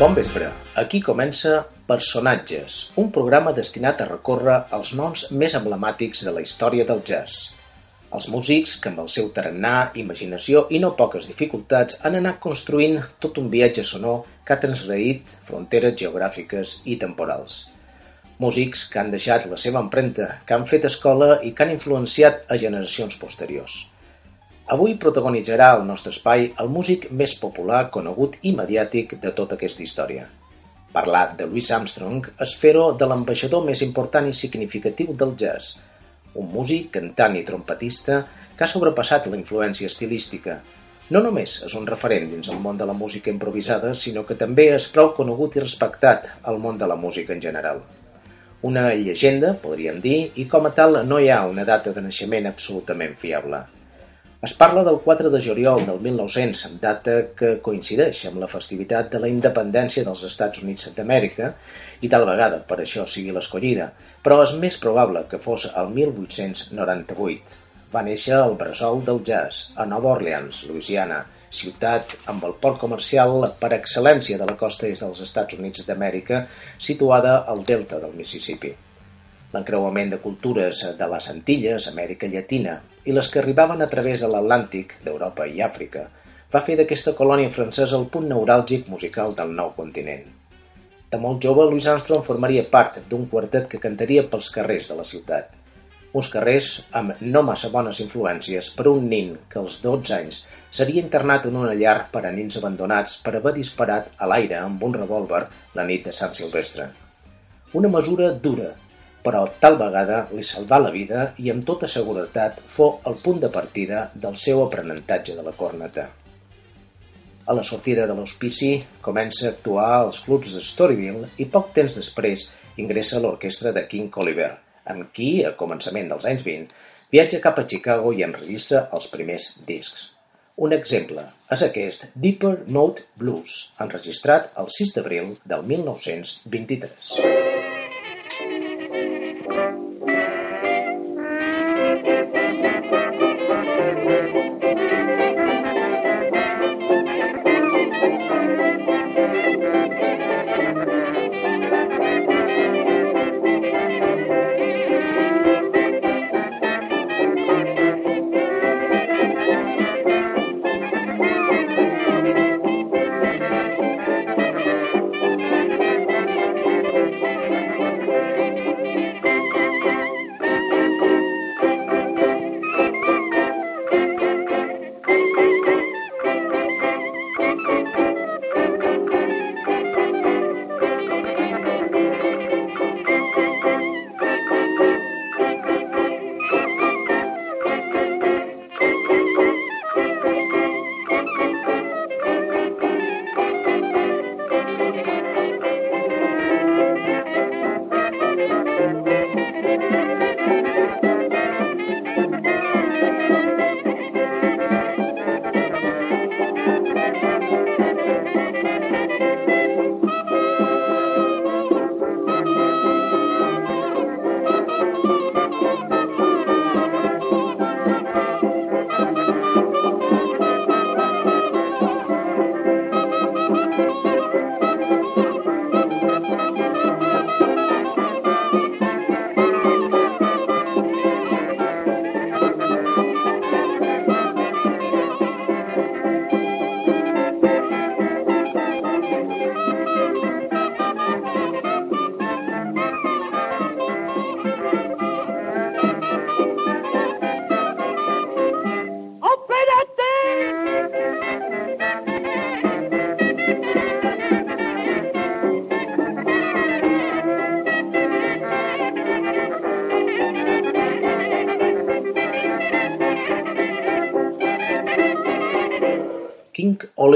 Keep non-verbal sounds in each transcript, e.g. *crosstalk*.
Bon vespre. Aquí comença Personatges, un programa destinat a recórrer els noms més emblemàtics de la història del jazz. Els músics que amb el seu tarannà, imaginació i no poques dificultats han anat construint tot un viatge sonor que ha transgreït fronteres geogràfiques i temporals. Músics que han deixat la seva empremta, que han fet escola i que han influenciat a generacions posteriors. Avui protagonitzarà el nostre espai el músic més popular, conegut i mediàtic de tota aquesta història. Parlar de Louis Armstrong és fer-ho de l'ambaixador més important i significatiu del jazz, un músic, cantant i trompetista que ha sobrepassat la influència estilística. No només és un referent dins el món de la música improvisada, sinó que també és prou conegut i respectat al món de la música en general. Una llegenda, podríem dir, i com a tal no hi ha una data de naixement absolutament fiable. Es parla del 4 de juliol del 1900, data que coincideix amb la festivitat de la independència dels Estats Units d'Amèrica i tal vegada per això sigui l'escollida, però és més probable que fos el 1898. Va néixer al bressol del jazz, a Nova Orleans, Louisiana, ciutat amb el port comercial per excel·lència de la costa est dels Estats Units d'Amèrica, situada al delta del Mississippi l'encreuament de cultures de les Antilles, Amèrica Llatina, i les que arribaven a través de l'Atlàntic, d'Europa i Àfrica, va fer d'aquesta colònia francesa el punt neuràlgic musical del nou continent. De molt jove, Louis Armstrong formaria part d'un quartet que cantaria pels carrers de la ciutat. Uns carrers amb no massa bones influències per un nin que als 12 anys seria internat en una llar per a nins abandonats per haver disparat a l'aire amb un revòlver la nit de Sant Silvestre. Una mesura dura, però tal vegada li salvà la vida i amb tota seguretat fou el punt de partida del seu aprenentatge de la corneta. A la sortida de l'hospici comença a actuar als clubs de Storyville i poc temps després ingressa a l'orquestra de King Oliver, amb qui, a començament dels anys 20, viatja cap a Chicago i enregistra els primers discs. Un exemple és aquest Deeper Note Blues, enregistrat el 6 d'abril del 1923.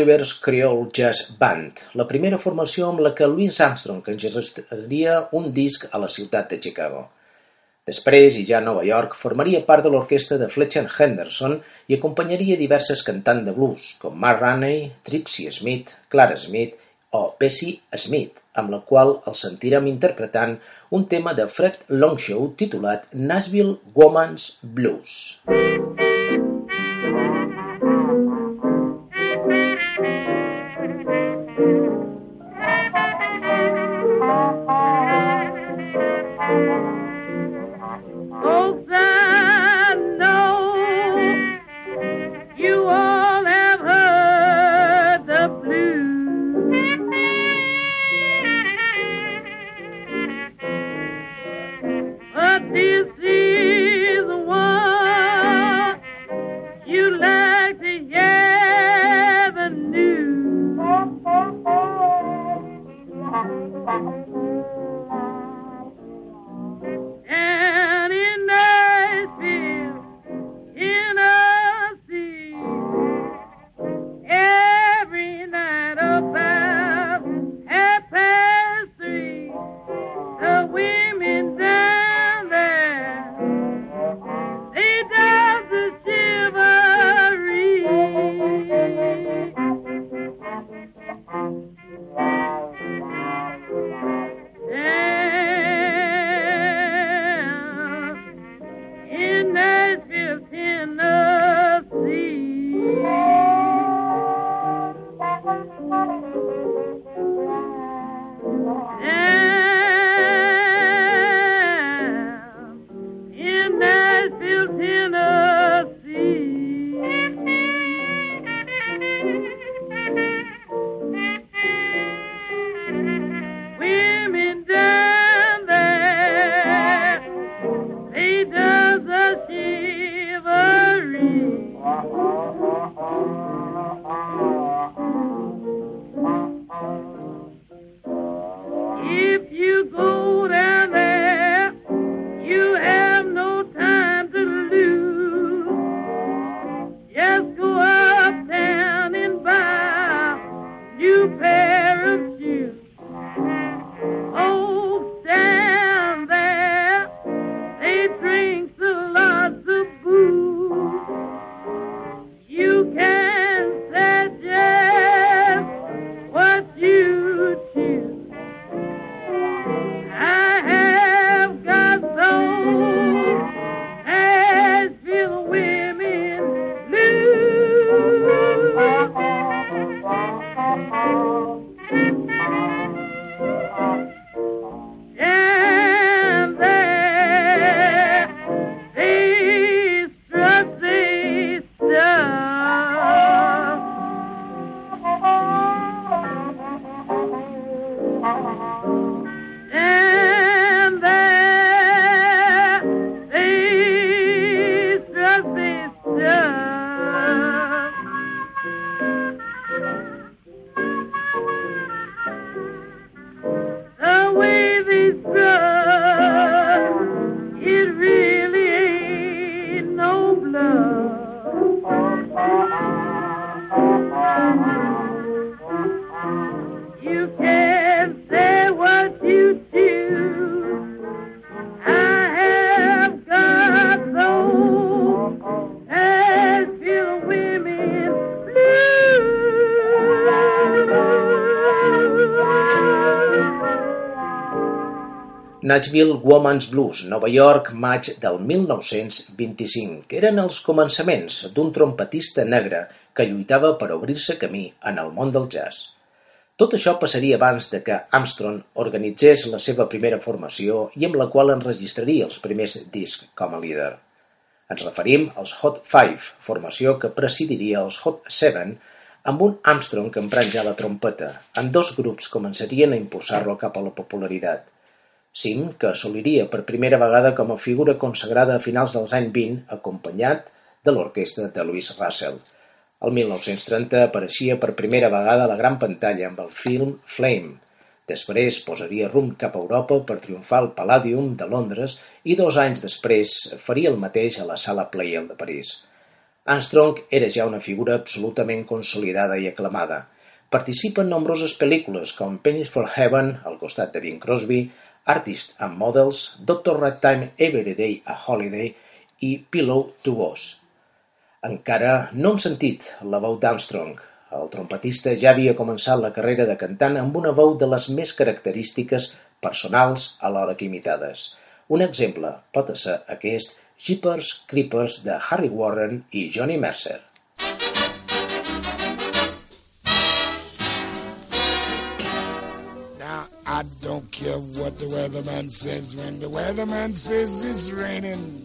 Oliver's Creole Jazz Band, la primera formació amb la que Louis Armstrong enregistraria un disc a la ciutat de Chicago. Després, i ja a Nova York, formaria part de l'orquestra de Fletcher Henderson i acompanyaria diverses cantants de blues, com Mark Raney, Trixie Smith, Clara Smith o Bessie Smith, amb la qual el sentirem interpretant un tema de Fred Longshow titulat Nashville Woman's Blues. Nashville Woman's Blues, Nova York, maig del 1925, que eren els començaments d'un trompetista negre que lluitava per obrir-se camí en el món del jazz. Tot això passaria abans de que Armstrong organitzés la seva primera formació i amb la qual enregistraria els primers discs com a líder. Ens referim als Hot Five, formació que presidiria els Hot Seven, amb un Armstrong que emprant ja la trompeta. En dos grups començarien a impulsar-lo cap a la popularitat cim que assoliria per primera vegada com a figura consagrada a finals dels anys vint acompanyat de l'orquestra de Louis Russell. El 1930 apareixia per primera vegada a la gran pantalla amb el film Flame. Després posaria rumb cap a Europa per triomfar al Palladium de Londres i dos anys després faria el mateix a la Sala Pleyel de París. Armstrong era ja una figura absolutament consolidada i aclamada. Participa en nombroses pel·lícules com Penny for Heaven, al costat de Bing Crosby, Artists and Models, Doctor Ragtime Every Day a Holiday i Pillow to Boss. Encara no hem sentit la veu d'Armstrong. El trompetista ja havia començat la carrera de cantant amb una veu de les més característiques personals alhora que imitades. Un exemple pot ser aquest Jeepers Creepers de Harry Warren i Johnny Mercer. I don't care what the weatherman says when the weatherman says it's raining.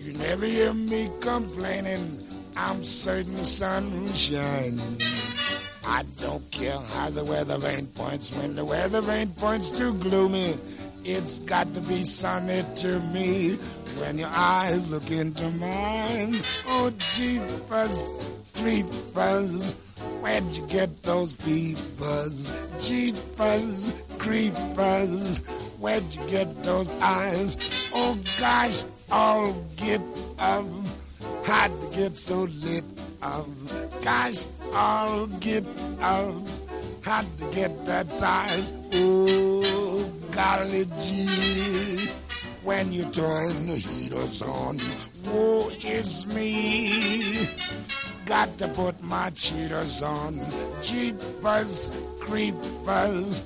You never hear me complaining. I'm certain the sun will shine. I don't care how the weather vane points when the weather vane points too gloomy. It's got to be sunny to me. when your eyes look into mine. Oh, jeepers, creepers, where'd you get those peepers? Jeepers, creepers, where'd you get those eyes? Oh, gosh, I'll get up. How'd you get so lit up? Gosh, I'll get up. How'd you get that size? Oh, golly gee when you turn the heaters on. Woe is me. Got to put my cheaters on. Jeepers, creepers.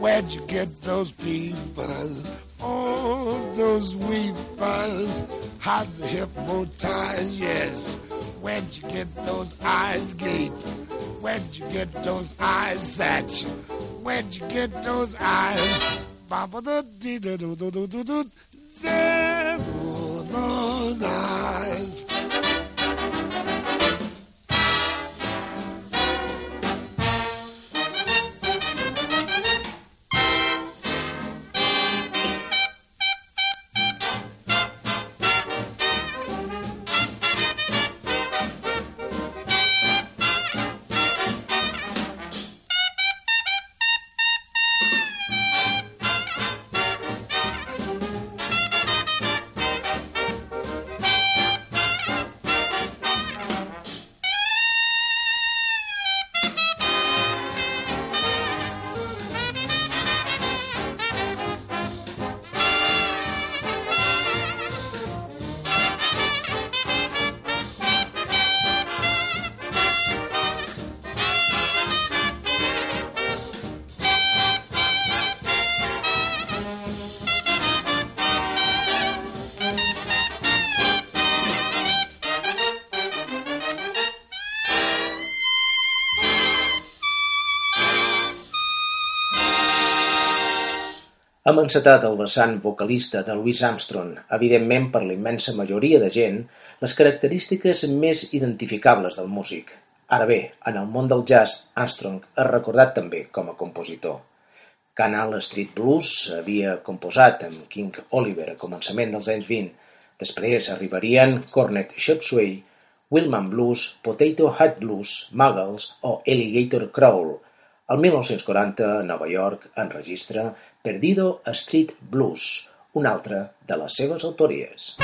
Where'd you get those peepers? Oh, those weepers. How the hypnotize, yes. Where'd you get those eyes gape? Where'd you get those eyes set? Where'd you get those eyes? Says those eyes. Hem encetat el vessant vocalista de Louis Armstrong, evidentment per la immensa majoria de gent, les característiques més identificables del músic. Ara bé, en el món del jazz, Armstrong és recordat també com a compositor. Canal Street Blues havia composat amb King Oliver a començament dels anys 20. Després arribarien Cornet Shop Sway, Willman Blues, Potato Head Blues, Muggles o Alligator Crawl. El 1940, a Nova York, enregistra Perdido Street Blues, una altra de les seves autories.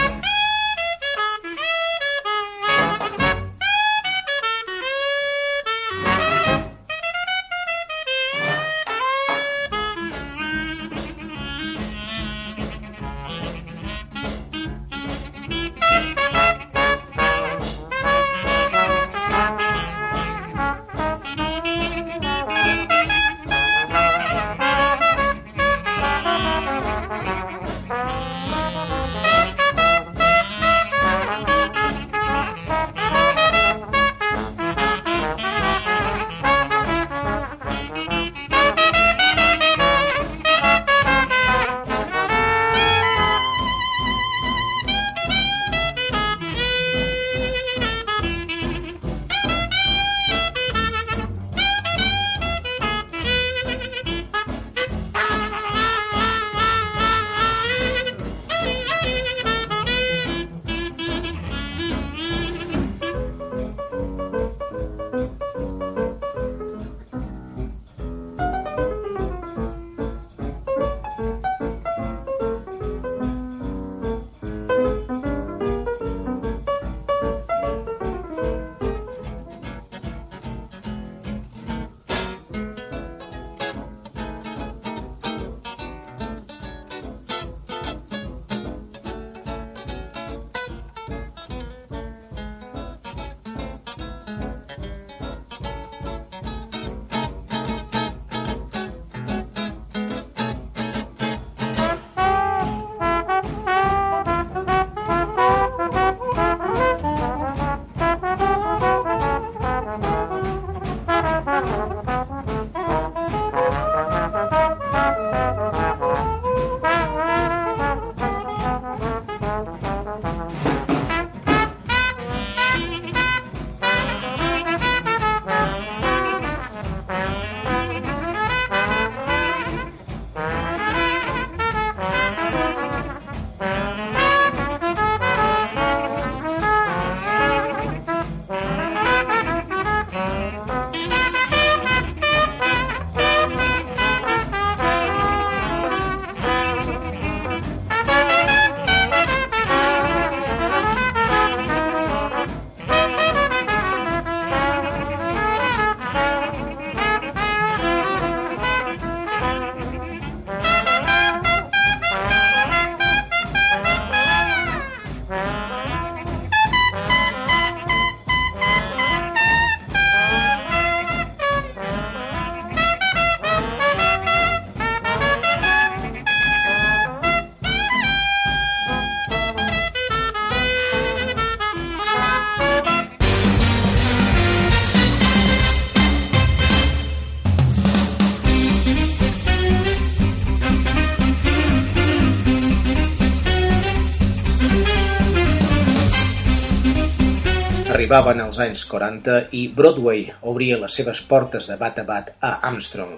Arribaven els anys 40 i Broadway obria les seves portes de bat a bat a Armstrong,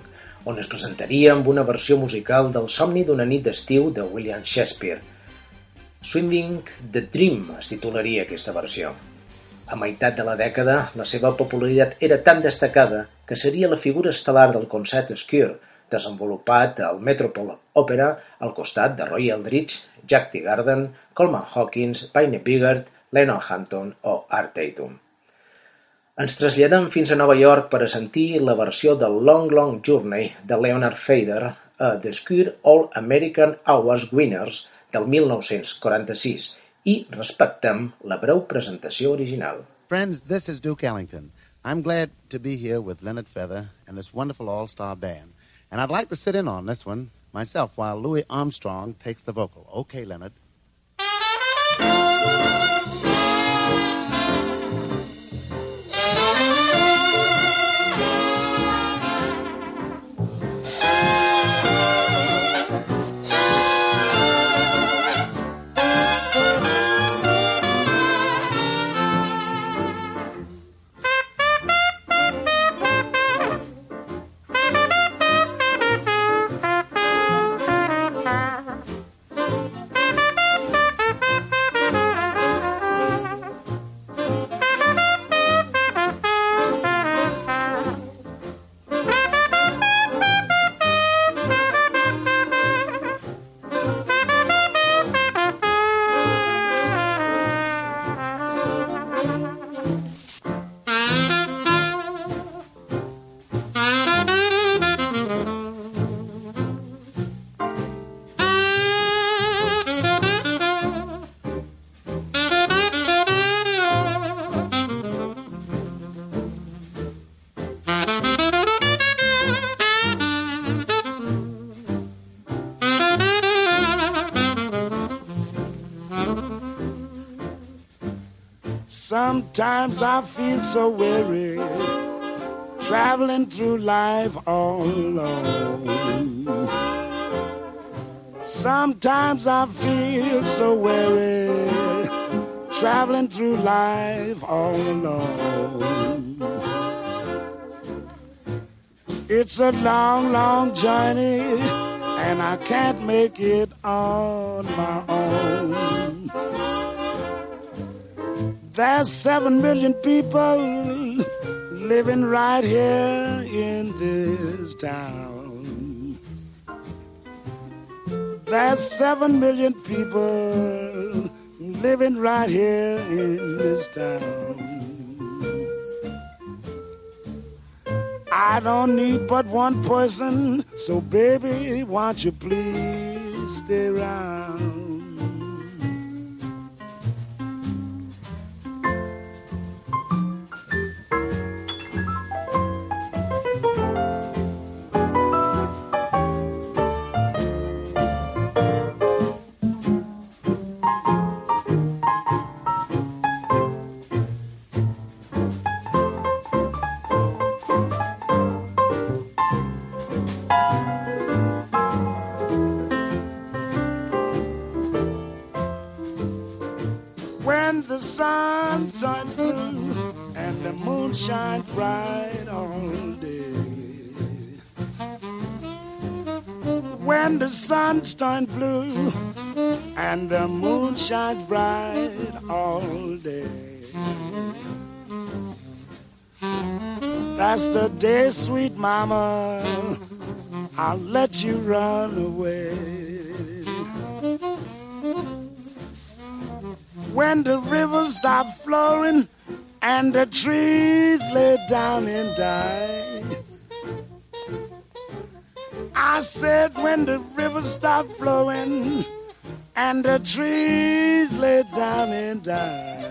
on es presentaria amb una versió musical del somni d'una nit d'estiu de William Shakespeare. Swinging the Dream es titularia aquesta versió. A meitat de la dècada, la seva popularitat era tan destacada que seria la figura estel·lar del concert Obscure, desenvolupat al Metropole Opera al costat de Roy Eldridge, Jack Teagarden, Coleman Hawkins, Paine Bigard, Lennon Hampton o Art Tatum. Ens traslladem fins a Nova York per a sentir la versió del Long Long Journey de Leonard Fader a The Square All American Awards Winners del 1946 i respectem la breu presentació original. Friends, this is Duke Ellington. I'm glad to be here with Leonard Feather and this wonderful all-star band. And I'd like to sit in on this one myself while Louis Armstrong takes the vocal. Okay, Leonard. Sometimes I feel so weary traveling through life all alone. Sometimes I feel so weary traveling through life all alone. It's a long, long journey, and I can't make it on my own. There's seven million people living right here in this town. There's seven million people living right here in this town. I don't need but one person, so baby, won't you please stay around? Shines bright all day. When the sun turns blue and the moon shines bright all day. That's the day, sweet mama, I'll let you run away. when the rivers stop flowing and the trees lay down and die. I said when the rivers stop flowing and the trees lay down and die.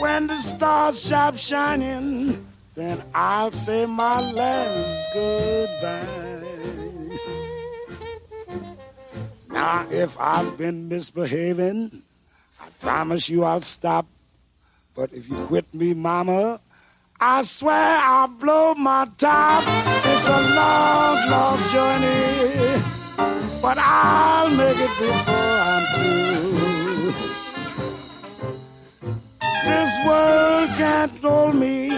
When the stars stop shining, then I'll say my last goodbye. Now, if I've been misbehaving, promise you I'll stop. But if you quit me, mama, I swear I'll blow my top. It's a long, long journey, but I'll make it before I'm through. This world can't hold me,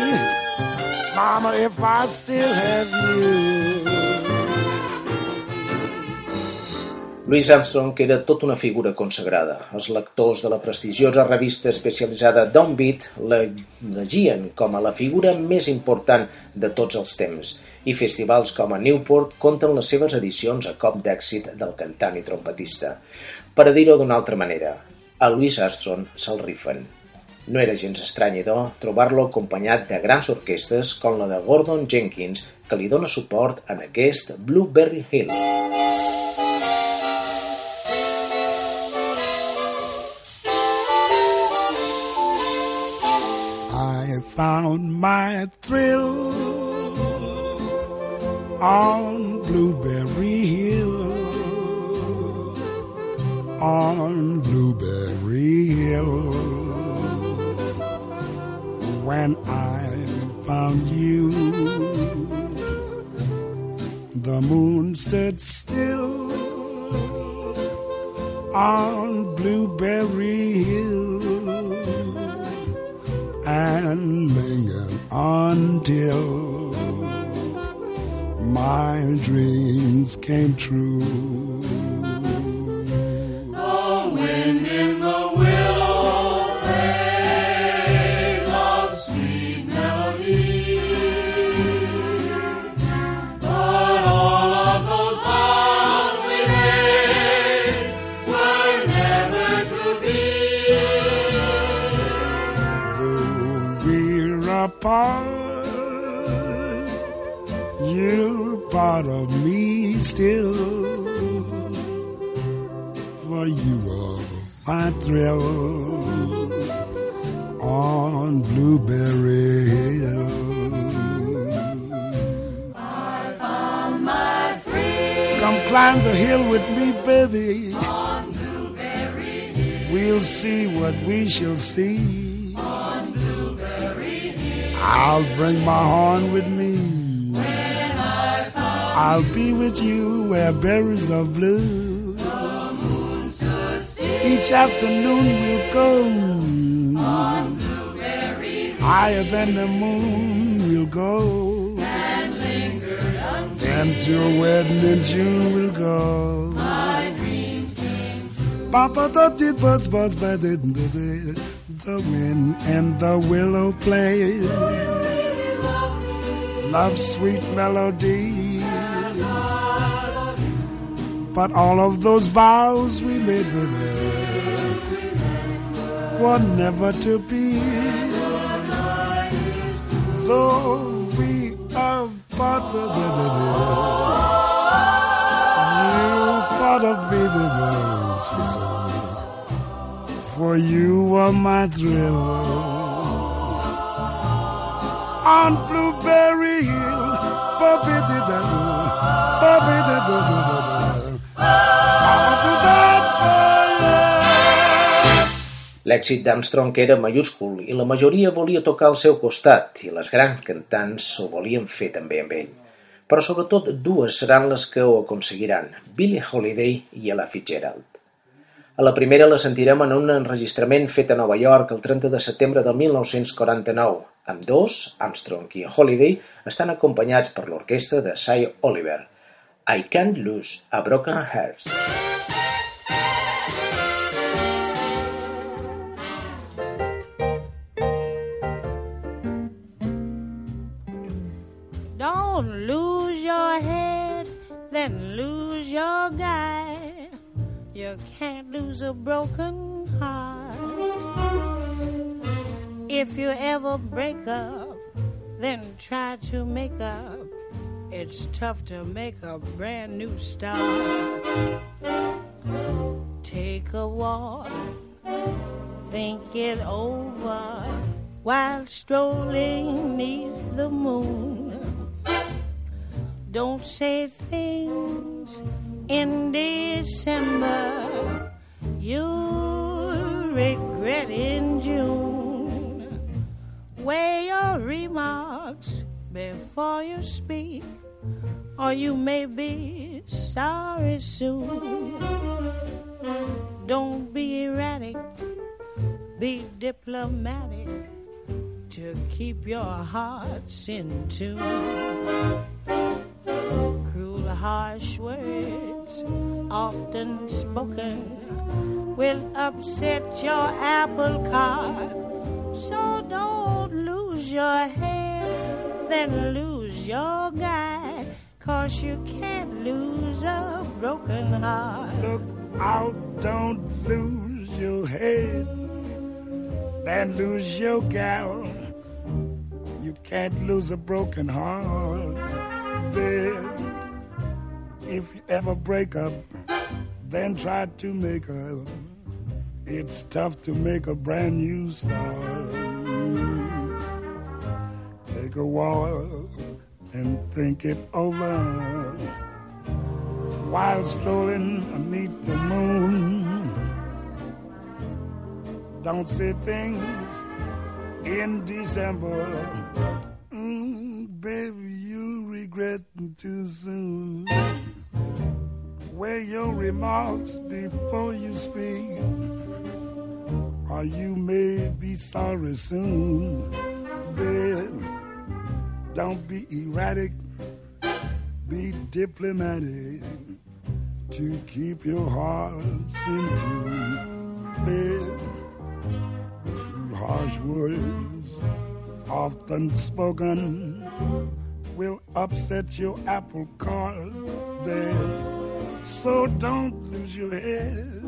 Mama, if I still have you. Louis Armstrong era tota una figura consagrada. Els lectors de la prestigiosa revista especialitzada Downbeat l'elegien com a la figura més important de tots els temps i festivals com a Newport compten les seves edicions a cop d'èxit del cantant i trompetista. Per a dir-ho d'una altra manera, a Louis Armstrong se'l rifen. No era gens estrany, idò, trobar-lo acompanyat de grans orquestes com la de Gordon Jenkins, que li dona suport en aquest Blueberry Hill. Found my thrill on Blueberry Hill. On Blueberry Hill. When I found you, the moon stood still on Blueberry Hill and linger until my dreams came true. Part of me still. For you are my thrill on Blueberry Hill. Come climb the hill with me, baby. We'll see what we shall see. I'll bring my horn with me. I'll be with you where berries are blue. Each afternoon we'll go. on Higher than the moon we'll go. And to a wedding in June we'll go. Papa the tit buzz buzz by the the wind and the willow play. Love sweet melody. But all of those vows we made with were never to be. Though we are part of you part of me baby. For you are my thrill on Blueberry Hill. Ba-bi-di-da-do, ba-bi-di-da-do-do-do. L'èxit d'Armstrong era mayúscul i la majoria volia tocar al seu costat i les grans cantants ho volien fer també amb ell. Però sobretot dues seran les que ho aconseguiran, Billie Holiday i Ella Fitzgerald. A la primera la sentirem en un enregistrament fet a Nova York el 30 de setembre del 1949. Amb dos, Armstrong i Holiday estan acompanyats per l'orquestra de Cy Oliver. I Can't Lose a Broken Heart. Don't lose your head, then lose your guy. You can't lose a broken heart. If you ever break up, then try to make up. It's tough to make a brand new start. Take a walk, think it over while strolling neath the moon. Don't say things in December you'll regret in June. Weigh your remarks before you speak, or you may be sorry soon. Don't be erratic, be diplomatic. to keep your hearts in tune. Cruel, harsh words, often spoken, will upset your apple cart. So don't lose your head, then lose your guy. Cause you can't lose a broken heart. Look out, don't lose your head, then lose your gal. You can't lose a broken heart, babe. If you ever break up, then try to make up. It's tough to make a brand new start. Take a while and think it over while strolling beneath the moon. Don't say things in December. Mm, baby, regret too soon. Weigh your remarks before you speak, or you may be sorry soon. Babe, don't be erratic, be diplomatic to keep your hearts in tune. Babe, harsh words often spoken will upset your apple cart, babe. So don't lose your head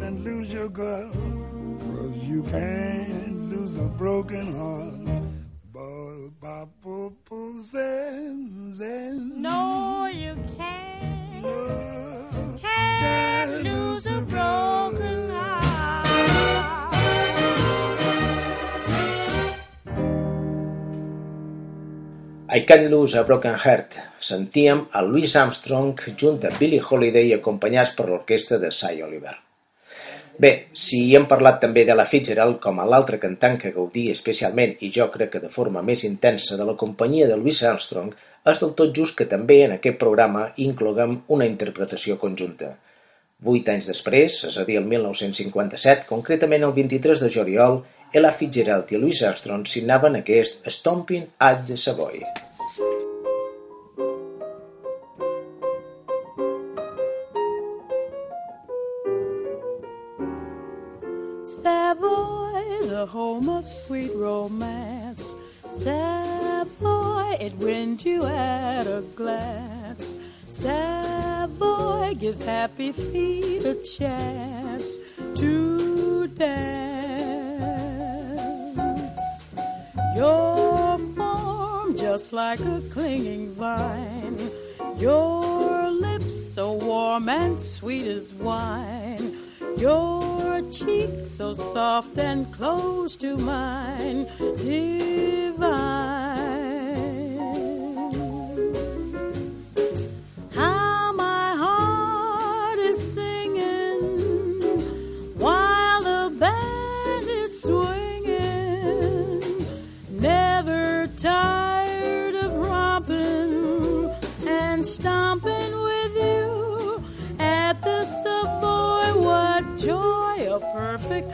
and lose your girl. Cause you can't lose a broken heart. But Papa says, No, you can't. no, Can't lose a broken heart. I Can't Lose a Broken Heart. Sentíem a Louis Armstrong junt a Billie Holiday acompanyats per l'orquestra de Cy Oliver. Bé, si hem parlat també de la Fitzgerald com a l'altre cantant que gaudia especialment i jo crec que de forma més intensa de la companyia de Louis Armstrong, és del tot just que també en aquest programa incloguem una interpretació conjunta. Vuit anys després, és a dir, el 1957, concretament el 23 de juliol, Ella Fitzgerald i Louis Armstrong signaven aquest Stomping at the. Savoy, sweet romance. Savoy, it wins you at a glance. Savoy gives happy feet a chance to dance. Your form just like a clinging vine. Your lips so warm and sweet as wine. Your cheek so soft and close to mine. Divine.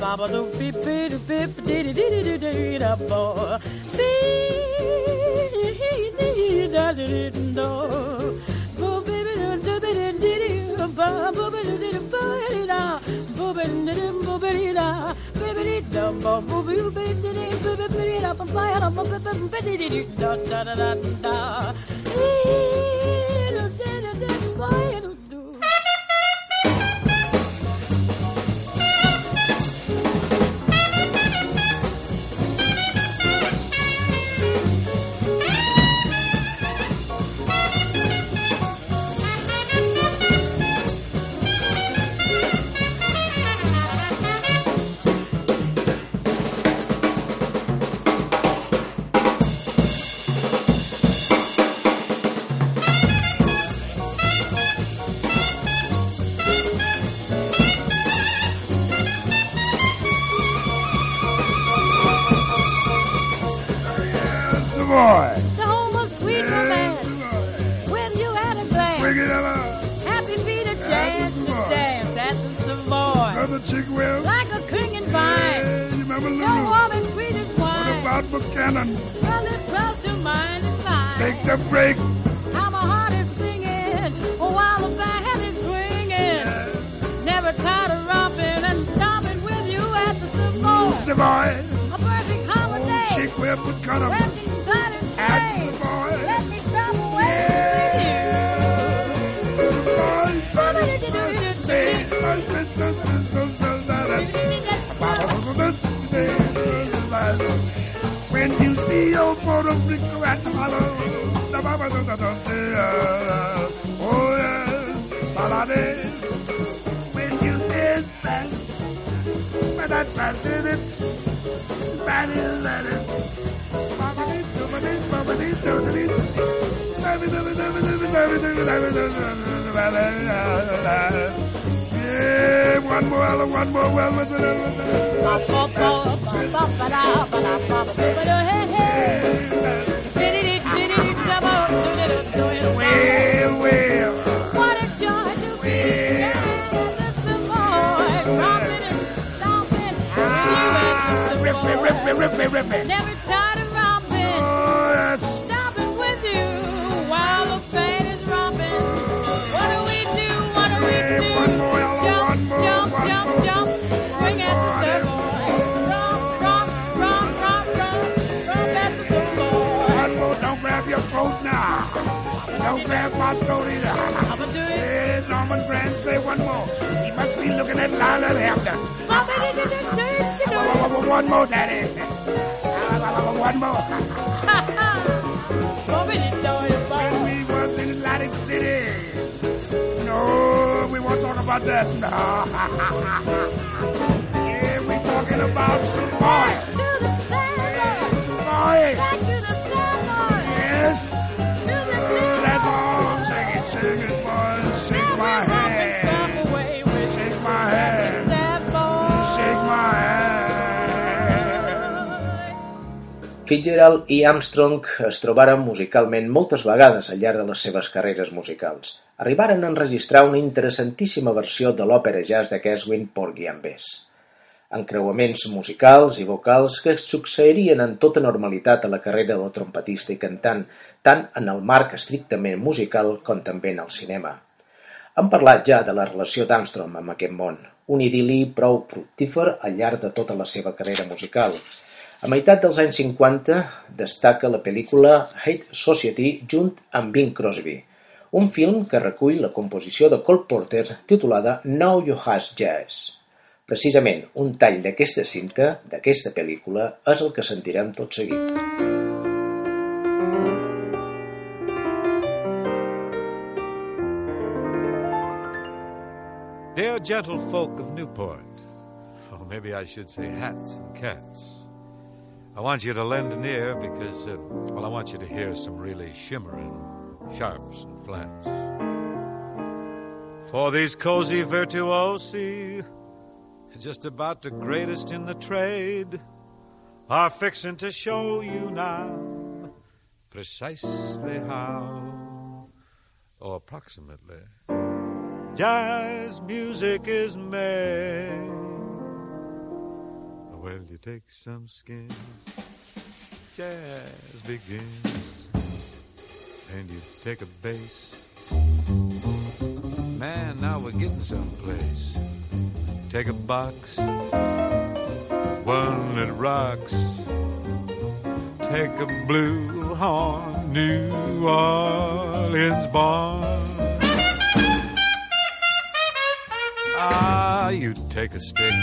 baba do beep beep beep dee dee dee dee dee da bo dee dee da dee do bo baby do do be dee dee ba bo be do dee bo dee da bo be dee bo be dee da baby dee da bo bo be do be dee dee bo be dee da bo fly out of my baby dee dee da da da da da holiday. Chick Will Buchanan. Resting inside and At stay. the Savoy. Let me stop away Savoy. When you see your Puerto Rico at the hollow, oh yes, balade. When you dance fast, but that fast did it, bad is that it. Yeah, one more, Ella, one more, well, well, well, well. What a joy to be at the Savoy, romping and stomping with you Rip rip the rip me, Savoy. rip Don't grab my throat either. I'ma do it. Hey, Norman Granz, say one more. He must be looking at Lionel Hampton. One more, Daddy. Ah, one more. *laughs* When we was in Atlantic City. No, we won't talk about that. No. *laughs* yeah, we talking about some boy. Fitzgerald i Armstrong es trobaren musicalment moltes vegades al llarg de les seves carreres musicals. Arribaren a enregistrar una interessantíssima versió de l'òpera jazz de Keswin Porgy and Bess. Encreuaments musicals i vocals que succeirien en tota normalitat a la carrera del trompetista i cantant, tant en el marc estrictament musical com també en el cinema. Hem parlat ja de la relació d'Armstrong amb aquest món, un idili prou fructífer al llarg de tota la seva carrera musical. A meitat dels anys 50 destaca la pel·lícula Hate Society junt amb Bing Crosby, un film que recull la composició de Cole Porter titulada Now You Has Jazz. Precisament, un tall d'aquesta cinta, d'aquesta pel·lícula, és el que sentirem tot seguit. Dear gentle folk of Newport, or maybe I should say hats and cats, I want you to lend an ear because, uh, well, I want you to hear some really shimmering sharps and flats. For these cozy virtuosi, just about the greatest in the trade, are fixing to show you now precisely how, or approximately jazz music is made. Well, you take some skins, jazz begins, and you take a bass. Man, now we're getting someplace. Take a box, one that rocks. Take a blue horn, New Orleans born. Ah, you take a stick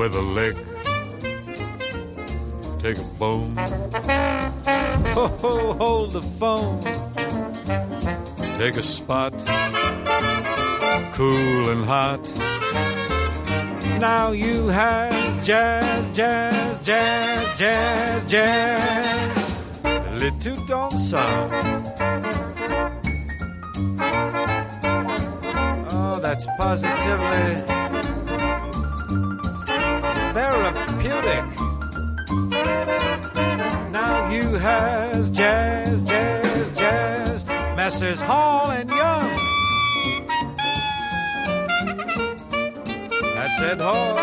with a lick. Take a bone. Ho, ho, hold the phone. Take a spot. Cool and hot. Now you have jazz, jazz, jazz, jazz, jazz. Little don't sound. Oh, that's positively therapeutic. has jazz, jazz, jazz, Messrs. Hall and Young. That's it, Hall.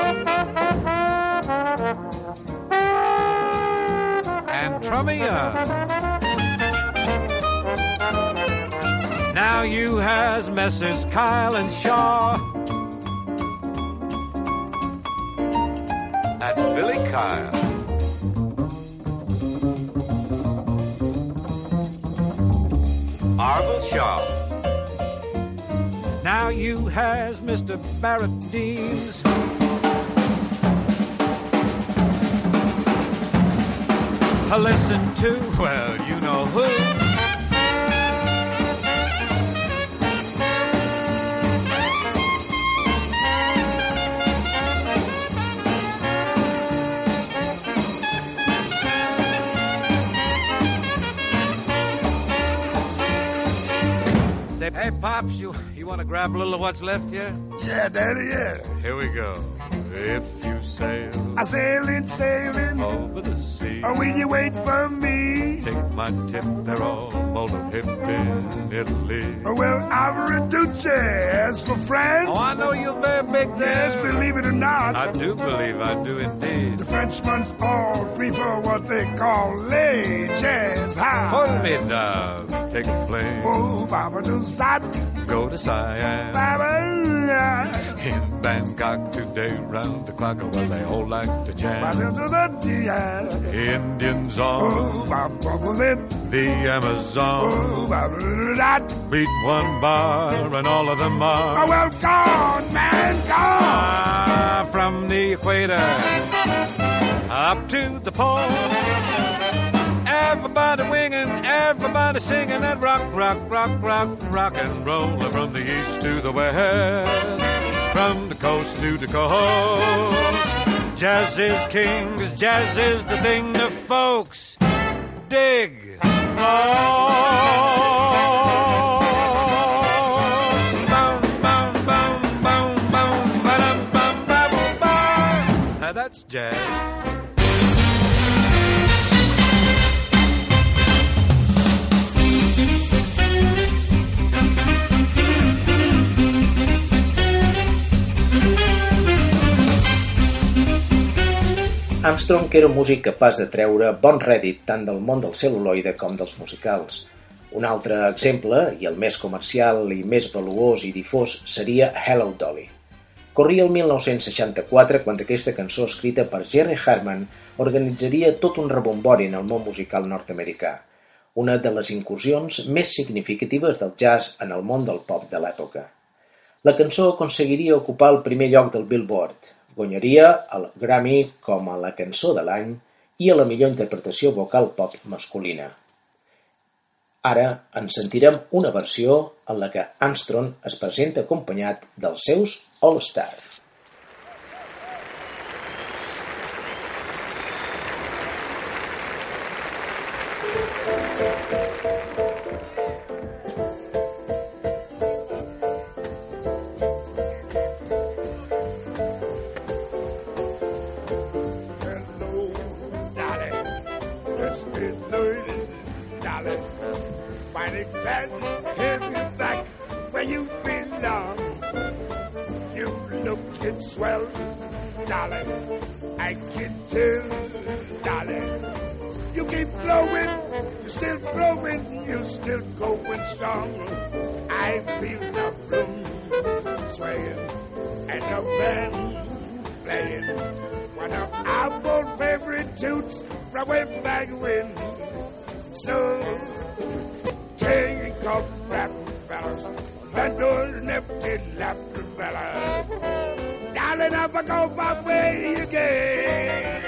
And Young. Now you has Messrs. Kyle and Shaw. Billy Kyle. Arvell Shaw. Now you has Mr. Barrett Deems. Listen to, well, you know who. Hey, Pops, you, you want to grab a little of what's left here? Yeah, Daddy, yeah. Here we go. If you sail I sailing, sailing. over the sea, Oh, will you wait for me? take my tip, they're all molded hip in Italy. Well, do jazz for France. Oh, I know you're very big there. Yes, believe it or not. I do believe I do indeed. The Frenchmen's all prefer what they call lay jazz high. Formidable. Take a plane, Oh, Baba do side, go to Siam. Baba, In Bangkok today, round the clock, oh, well, they all like to jam. Baba do the tia. Indians on Baba goes it. the Amazon. Baba do that. Beat one bar, and all of them are. Oh, well, gone, man, gone. Ah, from the equator up to the pole. Everybody winging, everybody singing that rock, rock, rock, rock, rock and roll from the east to the west, from the coast to the coast. Jazz is king, jazz is the thing the folks dig. most. Armstrong era un músic capaç de treure bon rèdit tant del món del cel·luloide com dels musicals. Un altre exemple, i el més comercial i més valuós i difós, seria Hello Dolly. Corria el 1964 quan aquesta cançó escrita per Jerry Harman organitzaria tot un rebombori en el món musical nord-americà, una de les incursions més significatives del jazz en el món del pop de l'època. La cançó aconseguiria ocupar el primer lloc del Billboard, guanyaria el Grammy com a la cançó de l'any i a la millor interpretació vocal pop masculina. Ara en sentirem una versió en la que Armstrong es presenta acompanyat dels seus All-Star. I can tell, Dolly. You keep blowing, you're still blowing, you're still going strong. I feel the room swaying and the band playing one of our old favorite tunes from way back when. So take off rap fellas, bundle nifty lap fellas. Darling, up I go my way again.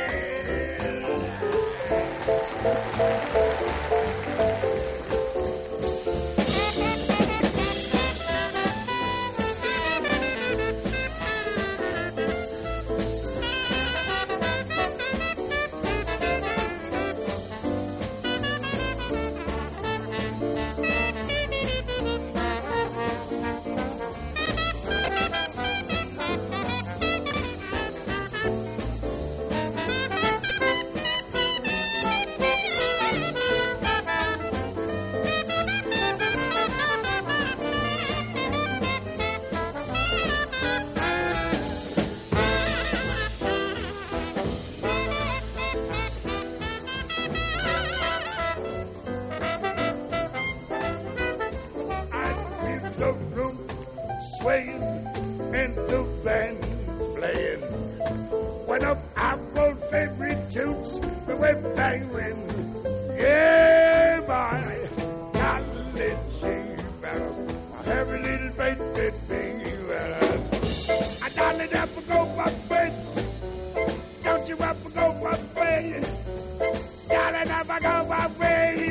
Never go away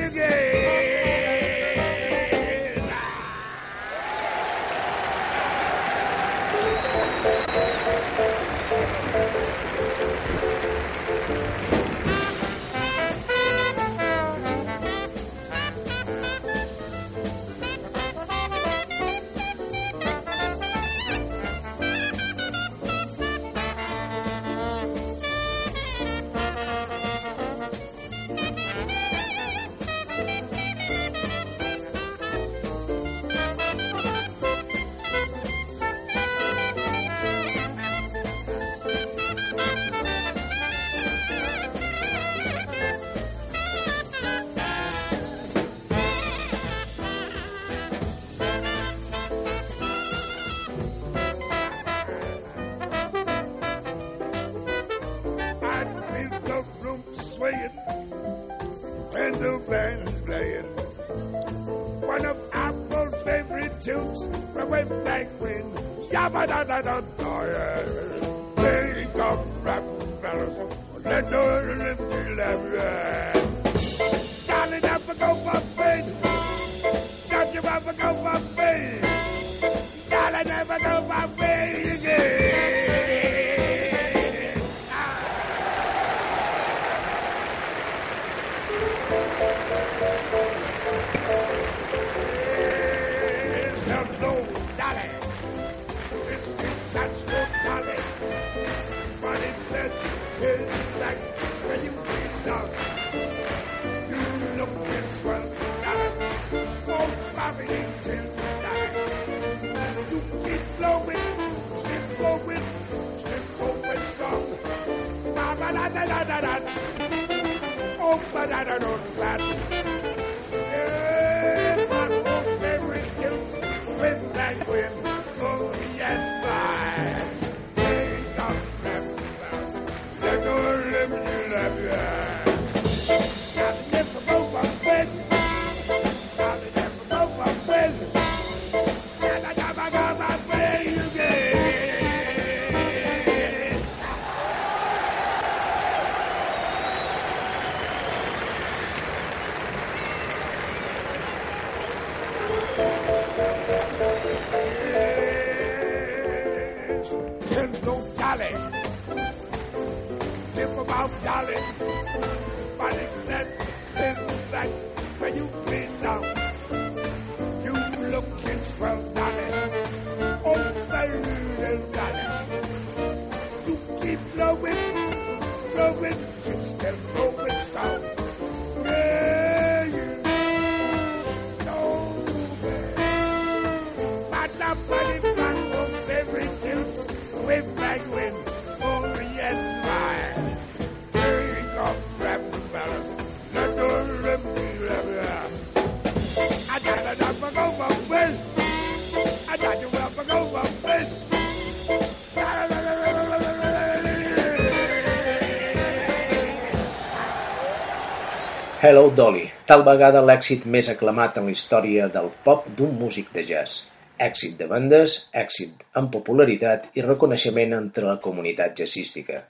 Hello Dolly, tal vegada l'èxit més aclamat en la història del pop d'un músic de jazz. Èxit de vendes, èxit en popularitat i reconeixement entre la comunitat jazzística.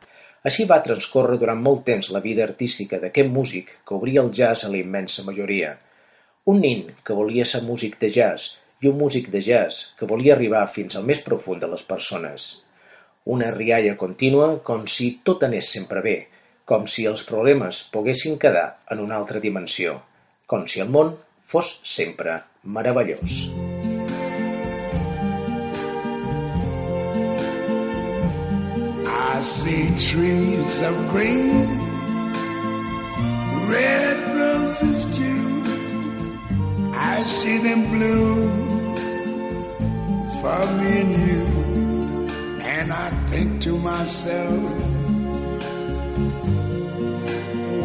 Així va transcórrer durant molt temps la vida artística d'aquest músic que obria el jazz a la immensa majoria. Un nin que volia ser músic de jazz i un músic de jazz que volia arribar fins al més profund de les persones. Una rialla contínua com si tot anés sempre bé, com si els problemes poguessin quedar en una altra dimensió, com si el món fos sempre meravellós. I see trees of green, red roses too. I see them bloom for me and you. And I think to myself,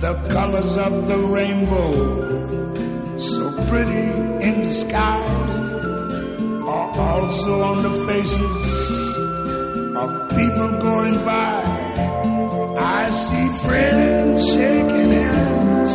The colors of the rainbow, so pretty in the sky, are also on the faces of people going by. I see friends shaking hands,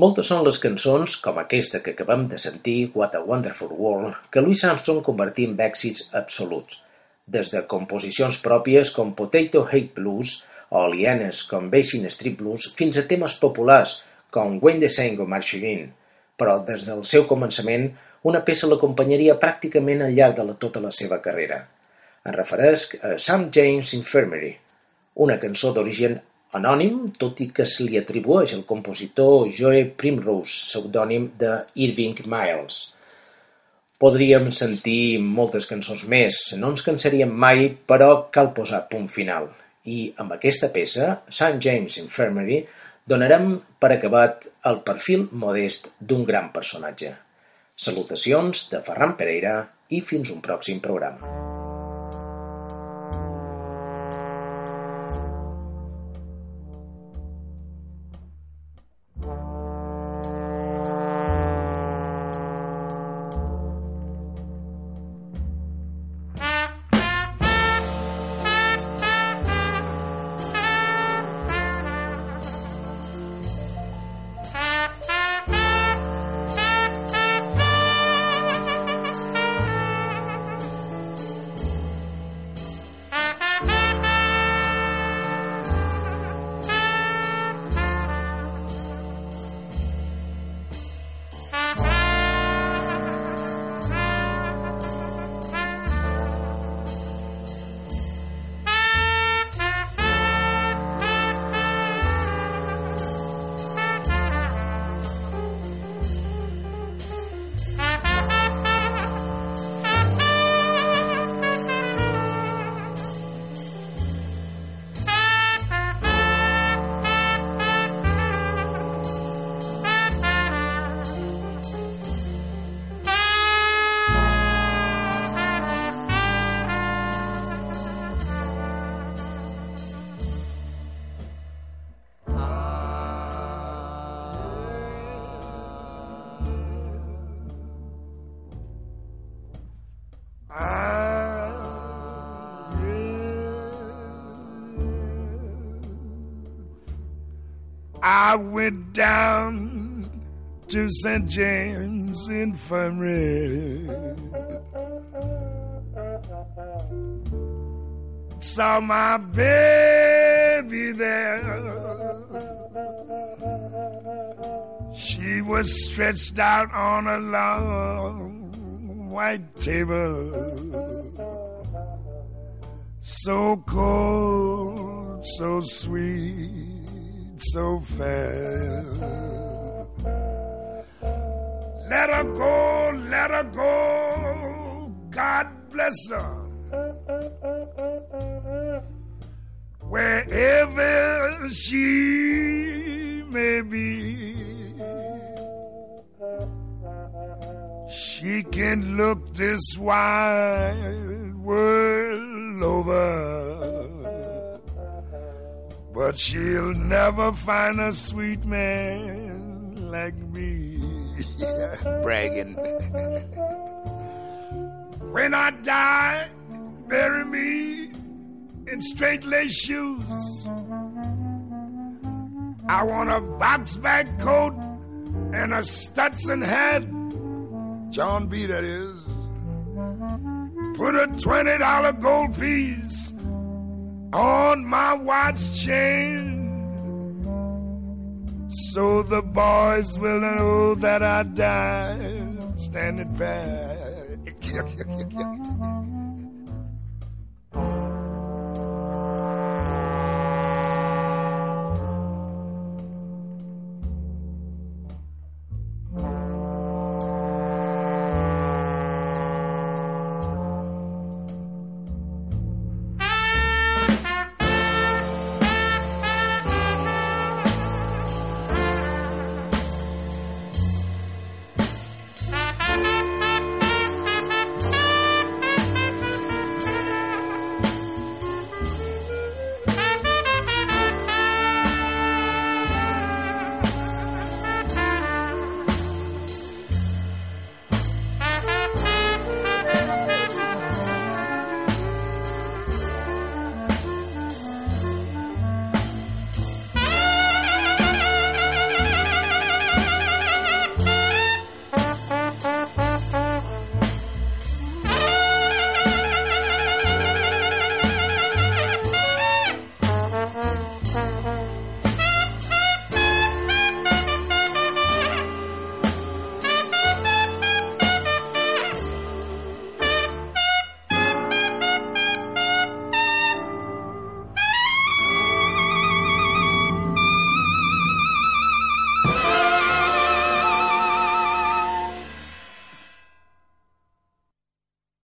Moltes són les cançons, com aquesta que acabem de sentir, What a Wonderful World, que Louis Armstrong convertí en èxits absoluts, des de composicions pròpies com Potato Hate Blues o alienes com Basin Street Blues fins a temes populars com When the Saint Go Marching In, però des del seu començament una peça l'acompanyaria pràcticament al llarg de la, tota la seva carrera. En referesc a St. James Infirmary, una cançó d'origen anònim, tot i que se li atribueix al compositor Joe Primrose, pseudònim de Irving Miles. Podríem sentir moltes cançons més, no ens cansaríem mai, però cal posar punt final. I amb aquesta peça, St. James Infirmary, donarem per acabat el perfil modest d'un gran personatge. Salutacions de Ferran Pereira i fins un pròxim programa. I went down to St. James Infirmary. Saw my baby there. She was stretched out on a long white table. So cold, so sweet, so fair. Let her go, let her go. God bless her. Wherever she may be, she can look this wide world over, but she'll never find a sweet man like me. *laughs* Bragging. when I die, bury me in straight lace shoes. I want a box bag coat and a Stetson hat. John B. That is. Put a twenty dollar gold piece on my watch chain. So the boys will know that I died standing back. *laughs*